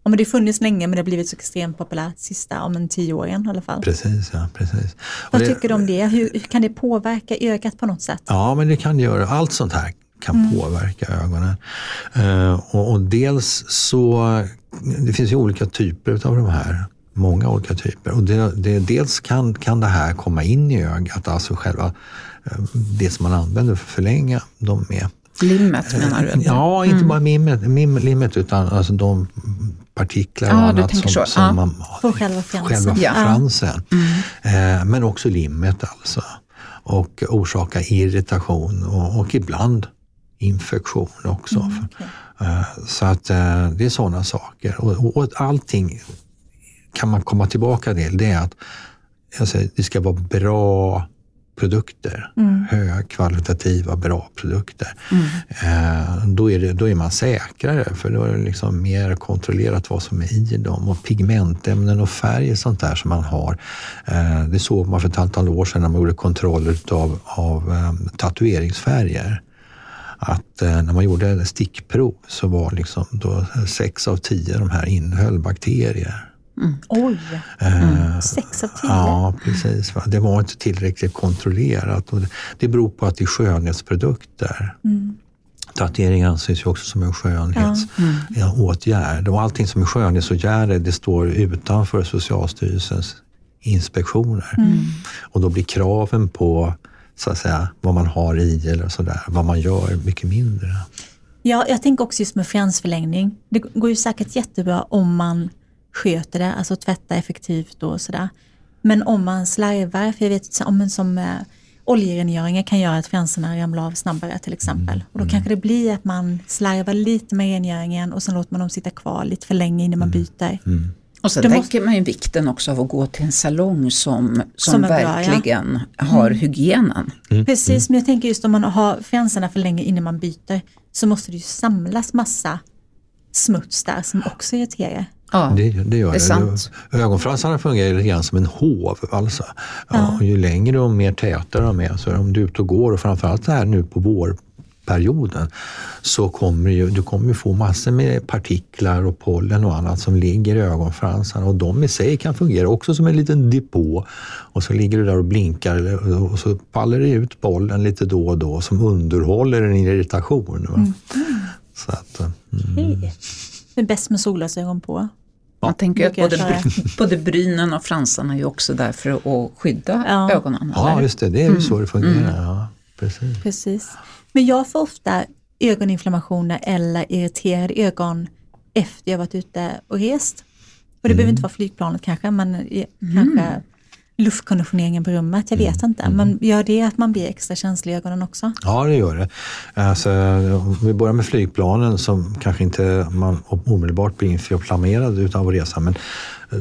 Ja, men det har funnits länge men det har blivit så extremt populärt sista om en tio åren i alla fall. Precis, ja, precis. Vad det, tycker du om det? Hur, hur, kan det påverka ögat på något sätt? Ja, men det kan det göra. Allt sånt här kan mm. påverka ögonen. Uh, och, och, dels så, det finns ju olika typer av de här. Många olika typer. Och det, det, dels kan, kan det här komma in i ögat, alltså själva uh, det som man använder för att förlänga dem med. Limmet menar du? Ja, inte mm. bara mimmet, mim, limmet utan alltså de partiklar och ja, annat som, som ja. man har. själva fransen. Själva ja. fransen. Mm. Eh, men också limmet alltså. Och orsaka irritation och, och ibland infektion också. Mm, okay. eh, så att eh, det är sådana saker. Och, och, och allting kan man komma tillbaka till, det är att alltså, det ska vara bra produkter. Mm. Högkvalitativa, bra produkter. Mm. Eh, då, är det, då är man säkrare för då är det liksom mer kontrollerat vad som är i dem. Och pigmentämnen och färg och sånt där som man har. Eh, det såg man för ett antal år sedan när man gjorde kontroller av, av um, tatueringsfärger att eh, när man gjorde stickprov så var liksom då sex av tio de här innehöll bakterier. Mm. Oj! Mm. Sex av tio? Ja, precis. Det var inte tillräckligt kontrollerat. Och det beror på att det är skönhetsprodukter. Mm. Tatuering anses ju också som en skönhetsåtgärd. Mm. Och allting som är skönhetsåtgärder det står utanför Socialstyrelsens inspektioner. Mm. Och då blir kraven på så att säga, vad man har i eller sådär, vad man gör mycket mindre. Ja, jag tänker också just med fransförlängning. Det går ju säkert jättebra om man sköter det, alltså tvättar effektivt och sådär. Men om man slarvar, för jag vet som, som eh, oljerengöringar kan göra att franserna ramlar av snabbare till exempel. Mm. Och då kanske det blir att man slarvar lite med rengöringen och sen låter man dem sitta kvar lite för länge innan man Mm. byter. Och sen tänker måste- man ju vikten också av att gå till en salong som, som, Som är bra, ja. verkligen har hygienen. Mm. Precis, men jag tänker just om man har fransarna för länge innan man byter så måste det ju samlas massa smuts där som också irriterar. Ja. Det, det gör Det är sant. Ögonfransarna fungerar lite grann som en hov. Alltså. Ja. och ju längre och mer tätare de är, så om du är ute och går och framförallt här nu på vårperioden så kommer ju, du kommer få massor med partiklar och pollen och annat som ligger i ögonfransarna och de i sig kan fungera också som en liten depå. Och så ligger du där och blinkar och så faller det ut pollen lite då och då som underhåller en irritation. Va? Så att, mm. Hej. Det är bäst med solglasögon på. Man tänker att både, både brynen och fransarna är ju också där för att skydda Ja. ögonen. Ja, eller? just det. Det är ju så det fungerar. Ja, precis. Precis. Men jag får ofta ögoninflammationer eller irriterade ögon efter jag varit ute och rest. Och det behöver inte vara flygplanet kanske, men kanske luftkonditioneringen på rummet, jag vet inte. Men gör det att man blir extra känslig i ögonen också? Ja, det gör det. Alltså, om vi börjar med flygplanen som kanske inte man omedelbart blir inflammerad utav att resa, men eh,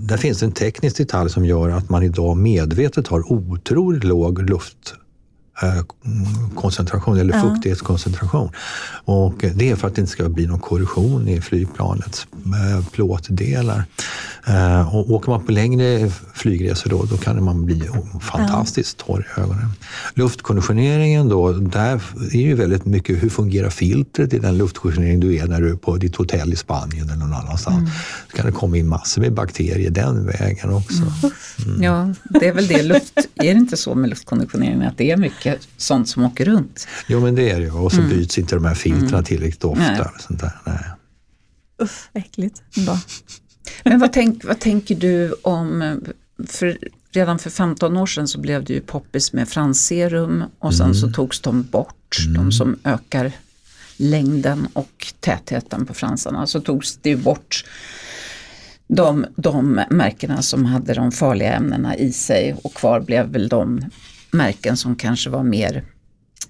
där finns en teknisk detalj som gör att man idag medvetet har otroligt låg luft koncentration eller fuktighetskoncentration. Och det är för att det inte ska bli någon korrosion i flygplanets eh, plåtdelar. Eh, Och åker man på längre flygresor då, då kan man bli fantastiskt torr i ögonen. Luftkonditioneringen då, där är ju väldigt mycket hur fungerar filtret i den luftkonditionering du är när du är på ditt hotell i Spanien eller någon annanstans. Så kan det komma in massor med bakterier den vägen också. Ja, det är väl det. Luft, är det inte så med luftkonditioneringen att det är mycket sånt som åker runt? Jo men det är det ju och så byts inte de här filtrerna tillräckligt ofta. Nej. och Sånt där. Nej. Uff, vad äckligt. Bra. Men vad, tänk, vad tänker du om, för redan för 15 år sedan så blev det ju poppis med fransserum och sen så togs de bort, de som ökar längden och tätheten på fransarna. Så togs det ju bort de, de märkena som hade de farliga ämnena i sig och kvar blev väl de märken som kanske var mer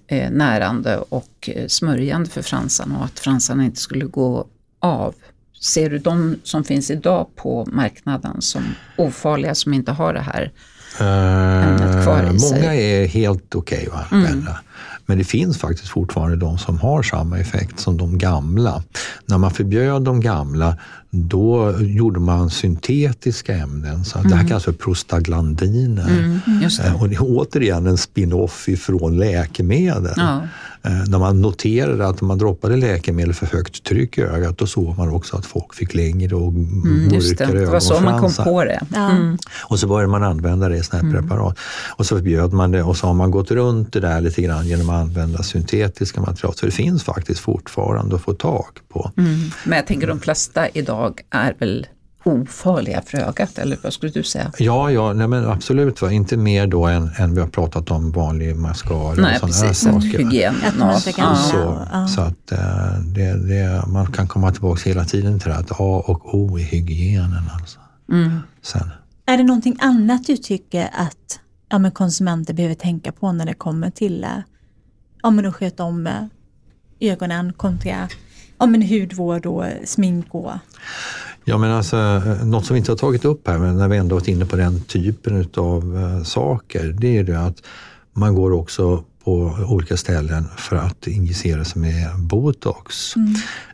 eh, närande och eh, smörjande för fransarna och att fransarna inte skulle gå av. Ser du de som finns idag på marknaden som ofarliga som inte har det här? Ämnet kvar i Eh, sig. Många är helt okej att använda. Men det finns faktiskt fortfarande de som har samma effekt som de gamla. När man förbjöd de gamla, då gjorde man syntetiska ämnen. Så att Det här kallas för prostaglandiner. Just det. Eh, Och det är återigen en spin-off ifrån läkemedel. Ja. Eh, När man noterade att man droppade läkemedel för högt tryck i ögat, då såg man också att folk fick längre och Mm, mörkare det var så man kom ögonfransar. på det. Ja. Mm. Och så började man använda det i sådana här preparat. Och så förbjöd man det och så har man gått runt det där lite grann genom att använda syntetiska material. Så det finns faktiskt fortfarande att få tag på. Mm. Men jag tänker de flesta idag är väl ofarliga för ögat, eller vad skulle du säga? Ja, ja nej men absolut. Va? Inte mer då än, än vi har pratat om vanlig mascara Nej, och sådana precis. här saker. Hygien. Inte kan- Ja. Så, Ja. så att eh, det, det, man kan komma tillbaka hela tiden till det att A och O är hygienen. Alltså. Mm. Sen. Är det någonting annat du tycker att ja, men konsumenter behöver tänka på när det kommer till eh, ja, men att sköta om eh, ögonen kontra ja, men hudvård och eh, smink och... Ja, men alltså, eh, något som vi inte har tagit upp här, men när vi ändå varit inne på den typen av uh, saker, det är det att man går också på olika ställen för att injicera sig med botox.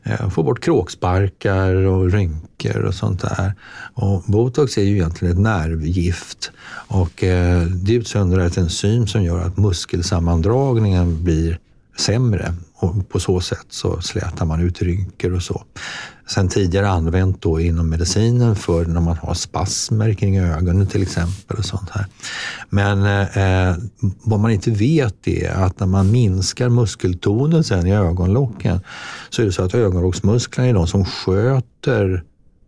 Eh, Få bort kråksparkar och rynkor och sånt där. Och botox är ju egentligen ett nervgift och eh, det utsöndrar ett enzym som gör att muskelsammandragningen blir sämre och på så sätt så slätar man ut rynkor och så. Sen tidigare använt då inom medicinen för när man har spasmer kring ögonen till exempel och sånt här. Men eh, vad man inte vet är att när man minskar muskeltonen sen i ögonlocken så är det så att ögonlocksmusklerna är de som sköter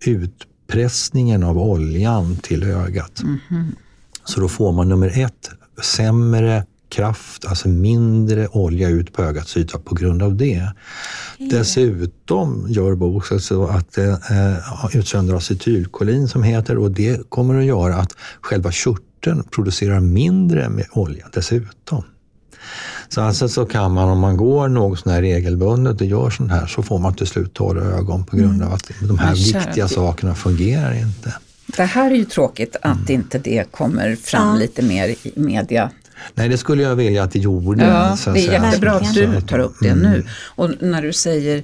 utpressningen av oljan till ögat. Så då får man nummer ett, sämre kraft, alltså mindre olja ut på ögats yta på grund av det. Okay. Dessutom gör box så att det eh, utsöndrar acetylkolin som heter och det kommer att göra att själva körteln producerar mindre med olja dessutom. Så alltså så kan man om man går något sån här regelbundet och gör sånt här så får man till slut torra ögon på grund mm. av att de här viktiga sakerna fungerar inte. Det här är ju tråkigt att mm. inte det kommer fram ja. lite mer i media. Nej, det skulle jag vilja att det gjorde. Ja, det är jättebra att du tar upp det mm. nu. Och när du säger,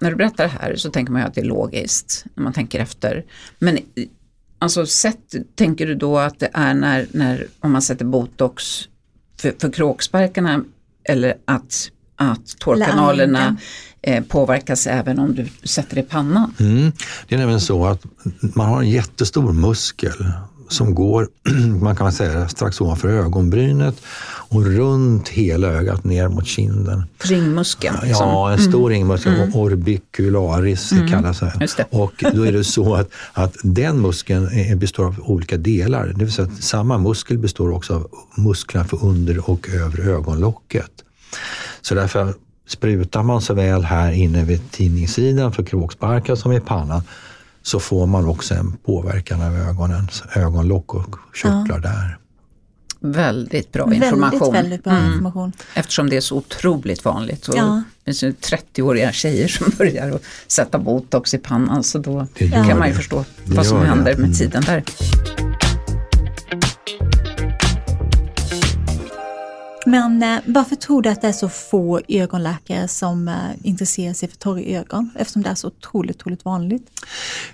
när du berättar det här så tänker man ju att det är logiskt när man tänker efter. Men alltså sätt, tänker du då att det är när, när om man sätter botox för, för kråksparkarna eller att, att tårkanalerna eh, påverkas även om du sätter det i pannan? Mm. Det är nämligen så att man har en jättestor muskel som går, man kan säga strax ovanför ögonbrynet och runt hela ögat ner mot kinden. Ringmuskeln? Liksom. Ja, en stor mm. ringmuskel, mm. orbicularis mm. kallas det. Och då är det så att, att den muskeln består av olika delar. Det vill säga att samma muskel består också av musklerna för under och övre ögonlocket. Så därför sprutar man såväl här inne vid tidningssidan för kråksparkar som i pannan så får man också en påverkan av ögonens ögonlock och körtlar ja. där. Väldigt bra information. Väldigt, väldigt bra mm. information. Eftersom det är så otroligt vanligt. Och ja. Det finns ju 30-åriga tjejer som börjar att sätta botox i pannan så då kan man ju förstå vad som händer med mm. tiden där. Men eh, varför tror du att det är så få ögonläkare som eh, intresserar sig för torra ögon? Eftersom det är så otroligt, otroligt vanligt.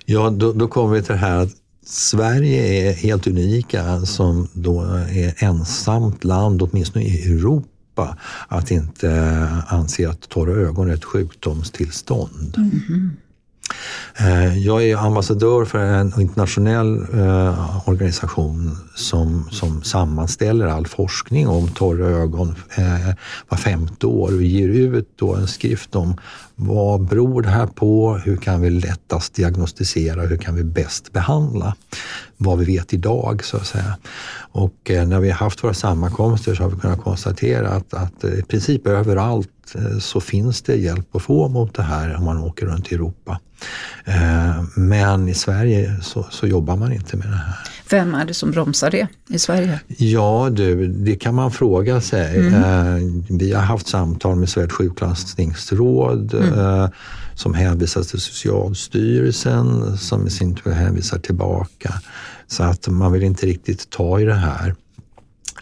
Ja, då, då kommer vi till det här att Sverige är helt unika som då är ensamt land, åtminstone i Europa, att inte anse att torra ögon är ett sjukdomstillstånd. Mm. Eh, jag är ambassadör för en internationell eh, organisation som, som sammanställer all forskning om torra ögon eh, var femte år och ger ut då en skrift om vad beror det här på? Hur kan vi lättast diagnostisera? Hur kan vi bäst behandla? Vad vi vet idag så att säga. Och när vi har haft våra sammankomster så har vi kunnat konstatera att, att i princip överallt eh, så finns det hjälp att få mot det här om man åker runt i Europa. Eh, men i Sverige så, så jobbar man inte med det här. Vem är det som bromsar det i Sverige? Ja du, det kan man fråga sig. Mm. Vi har haft samtal med Sveriges sjukgymnastningsråd mm. som hänvisar till Socialstyrelsen som i sin tur hänvisar tillbaka. Så att man vill inte riktigt ta i det här.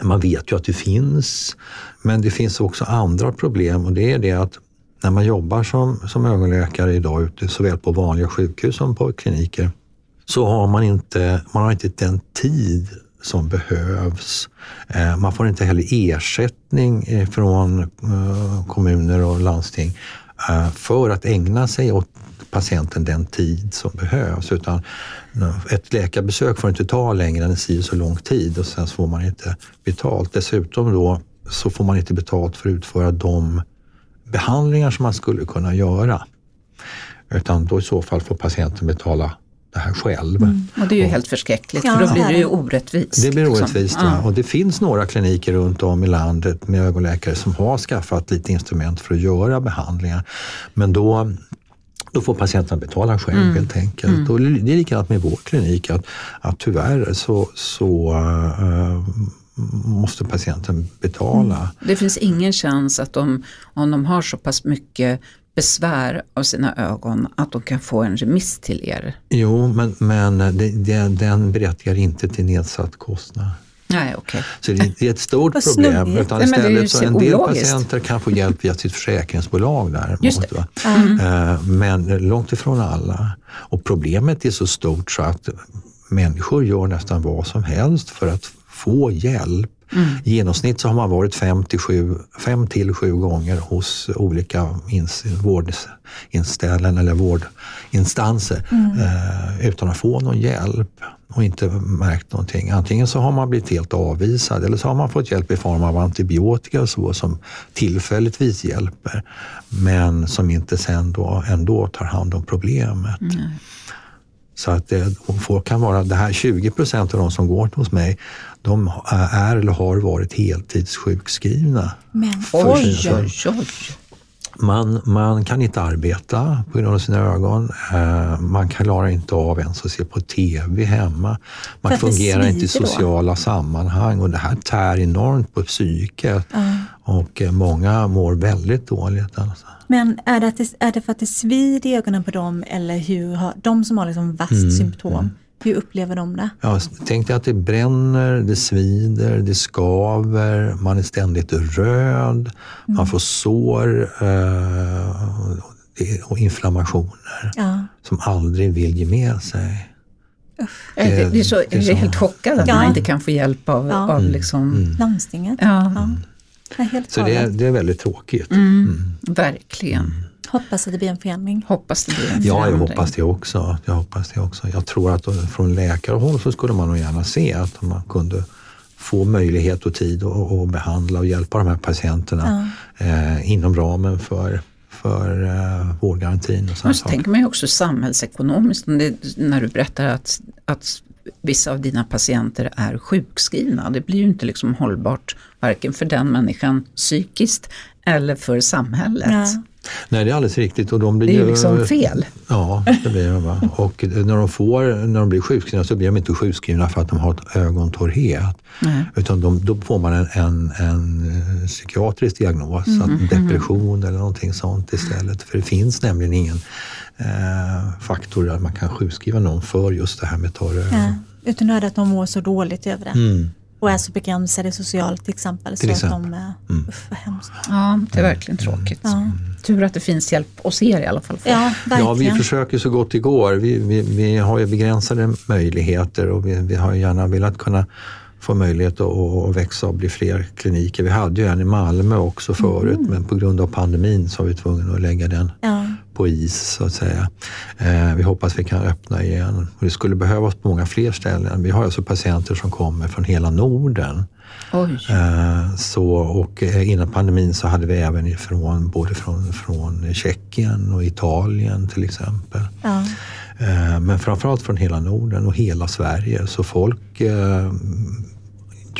Man vet ju att det finns, men det finns också andra problem och det är det att när man jobbar som, som ögonläkare idag ute såväl på vanliga sjukhus som på kliniker så har man inte, man har inte den tid som behövs. Eh, man får inte heller ersättning eh, från eh, kommuner och landsting för att ägna sig åt patienten den tid som behövs. Utan ett läkarbesök får inte ta längre än si så lång tid och sen får man inte betalt. Dessutom då så får man inte betalt för att utföra de behandlingar som man skulle kunna göra. Utan då i så fall får patienten betala det här själv. Mm. Och det är ju helt förskräckligt ja, för då blir det ju orättvist. Det blir liksom. orättvist liksom. ja. och det finns några kliniker runt om i landet med ögonläkare som har skaffat lite instrument för att göra behandlingar. Men då då får patienten betala själv mm. helt enkelt. Mm. Och det är likadant med vår klinik, att, att tyvärr så, så uh, måste patienten betala. Mm. Det finns ingen chans att de, om de har så pass mycket besvär av sina ögon att de kan få en remiss till er? Jo, men, men det, det, den berättigar inte till nedsatt kostnad. Nej, okay. Så det, är ett stort problem. Utan istället så en del patienter kan få hjälp via sitt försäkringsbolag däremot. Mm. Men långt ifrån alla. Och problemet är så stort så att människor gör nästan vad som helst för att få hjälp. Mm. I genomsnitt så har man varit fem till sju, fem till sju gånger hos olika ins, vårdinställen eller vårdinstanser mm. eh, utan att få någon hjälp och inte märkt någonting. Antingen så har man blivit helt avvisad eller så har man fått hjälp i form av antibiotika och så som tillfälligtvis hjälper men som inte sen då ändå tar hand om problemet. Mm. Så att det, folk kan vara, det här 20 procent av de som går hos mig, de är eller har varit heltidssjukskrivna. Men oj, oj, oj. Man, man kan inte arbeta på grund av sina ögon. Eh, man klarar inte av ens att se på TV hemma. Man fungerar inte i sociala då? sammanhang och det här tär enormt på psyket. Mm. Och eh, många mår väldigt dåligt. Alltså. Men är det, är det för att det svider i ögonen på dem eller hur har de som har liksom värst mm, symptom? Mm. Hur upplever de det? Ja, tänk dig att det bränner, det svider, det skaver, man är ständigt röd, mm. man får sår eh, och inflammationer ja. som aldrig vill ge med sig. Det, det, det, är så, det är så, helt chockad att ja. man inte kan få hjälp av, ja. av liksom... Mm. landstinget. Ja. Det så det är, det är väldigt tråkigt. Mm. mm. Verkligen. Hoppas att det blir en förändring. Hoppas det blir en ja, jag hoppas det också. Jag hoppas det också. Jag tror att från läkarhåll så skulle man nog gärna se att man kunde få möjlighet och tid att behandla och hjälpa de här patienterna ja. eh, inom ramen för för eh, vårdgarantin. Och Men så tänker man ju också samhällsekonomiskt, när du berättar att, att vissa av dina patienter är sjukskrivna. Det blir ju inte liksom hållbart, varken för den människan psykiskt eller för samhället. Ja. Nej, det är alldeles riktigt. Och de blir det är ju liksom fel. Ja, det blir. Va? Och när de, får, när de blir sjukskrivna så blir de inte sjukskrivna för att de har ett ögontorrhet. Mm. Utan de, då får man en, en, en eh, psykiatrisk diagnos, mm. att depression eller någonting sånt istället. För det finns nämligen ingen eh, faktor där man kan sjukskriva någon för just det här med torra ögon. Ja, utan att de mår så dåligt över det. Mm och är så begränsade socialt till exempel. Till så exempel. Att de, mm. uff, vad hemskt. Ja, det är verkligen tråkigt. Ja. Tur att det finns hjälp hos er i alla fall. Ja, verkligen. ja, vi försöker så gott det går. Vi, vi, vi har ju begränsade möjligheter och vi, vi har gärna velat kunna få möjlighet att, växa och bli fler kliniker. Vi hade ju en i Malmö också förut mm. men på grund av pandemin så var vi tvungna att lägga den ja. på is så att säga. Eh, vi hoppas vi kan öppna igen. Och det skulle behövas på många fler ställen. Vi har alltså patienter som kommer från hela Norden. Eh, så, och eh, innan pandemin så hade vi även ifrån, både från, från Tjeckien och Italien till exempel. Ja. Eh, men framförallt från hela Norden och hela Sverige. Så folk eh,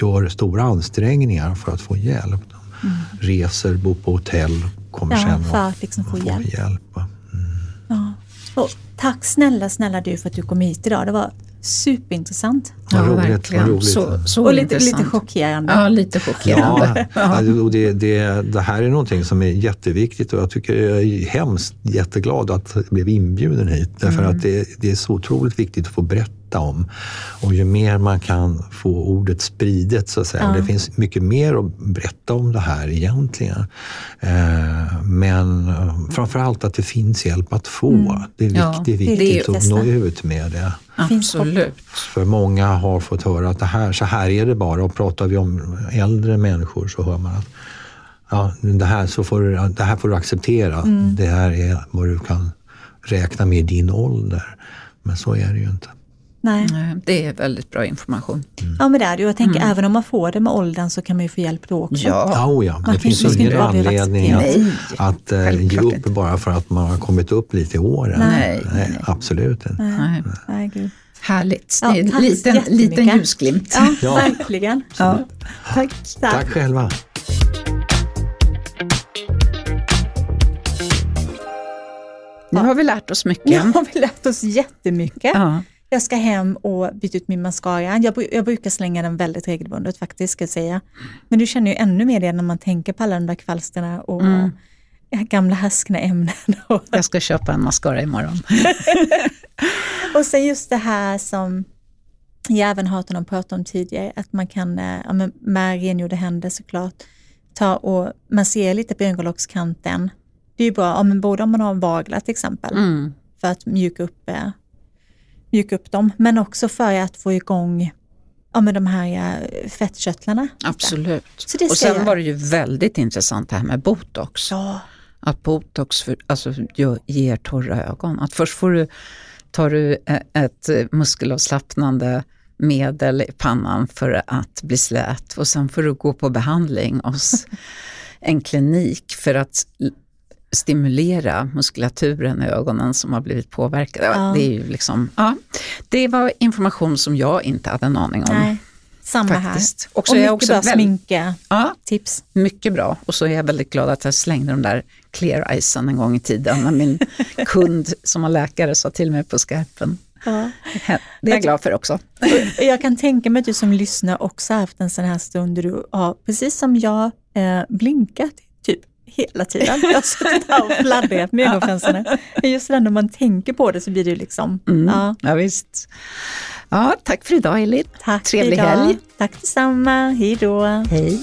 gör stora ansträngningar för att få hjälp. De mm. reser, bor på hotell, kommer ja, sen för att liksom få hjälp. hjälp. Mm. Ja. Och tack snälla, snälla du för att du kom hit idag. Det var superintressant. Ja, vad roligt, verkligen. roligt. Så, så och lite, lite chockerande. Ja, lite chockerande. Ja, och det, det, det, här är någonting som är jätteviktigt och jag tycker jag är hemskt jätteglad att jag blev inbjuden hit. Därför mm. att det, det är så otroligt viktigt att få berätta om. Och ju mer man kan få ordet spridet så att säga. Ja. Det finns mycket mer att berätta om det här egentligen. Eh, men framförallt att det finns hjälp att få. Mm. Det är, ja, det är viktigt det är att nå ut med det. Absolut. För många har fått höra att det här, så här är det bara. Och pratar vi om äldre människor så hör man att ja, det, här, så får du, det här får du acceptera. Mm. Det här är vad du kan räkna med i din ålder. Men så är det ju inte. Nej. Det är väldigt bra information. Mm. Ja men det är det Jag tänker mm. även om man får det med åldern så kan man ju få hjälp då också. Ja, oh, ja. det finns ingen anledning att, att äh, ge upp bara för att man har kommit upp lite i åren. Nej, nej, nej. absolut inte. Nej. Nej. Nej, Härligt, det är en liten, liten ljusglimt. Ja, ja. verkligen. Ja. Tack. Tack. Tack själva. Nu har vi lärt oss mycket. Nu har vi lärt oss jättemycket. Ja. Jag ska hem och byta ut min mascara. Jag, jag brukar slänga den väldigt regelbundet faktiskt, ska jag säga. Men du känner ju ännu mer det när man tänker på alla de där kvalsterna och mm. Gamla härskna ämnen. jag ska köpa en mascara imorgon. och sen just det här som jag även hört honom prata om tidigare, att man kan, eh, ja, med rengjorda händer såklart, ta och massera lite på ögonlockskanten. Det är ju bra, ja, men både om man har en vagla till exempel, mm. för att mjuka upp eh, mjuka upp dem, men också för att få igång ja, med de här eh, fettkörtlarna. Absolut. Så och sen jag... var det ju väldigt intressant det här med botox. Ja. Att botox för, alltså, ger torra ögon. Att först får du, tar du ett muskelavslappnande medel i pannan för att bli slät och sen får du gå på behandling hos en klinik för att stimulera muskulaturen i ögonen som har blivit påverkade. Ja. Det, är ju liksom, ja, det var information som jag inte hade en aning om. Nej. Samma Faktiskt. här. Och, och mycket också bra sminka ja, tips. Mycket bra. Och så är jag väldigt glad att jag slängde de där clear icen en gång i tiden när min kund som var läkare sa till mig på skarpen. Ja. Det är jag glad för också. Jag kan tänka mig att du som lyssnar också haft en sån här stund där du har, precis som jag, eh, blinkat typ hela tiden. Jag har suttit här och fladdrat med ögonfransarna. Just det, när man tänker på det så blir det liksom... Mm, ja. ja, visst. Ja, tack för idag Elin. Tack Trevlig idag. helg. Tack detsamma. Hej då. Hej.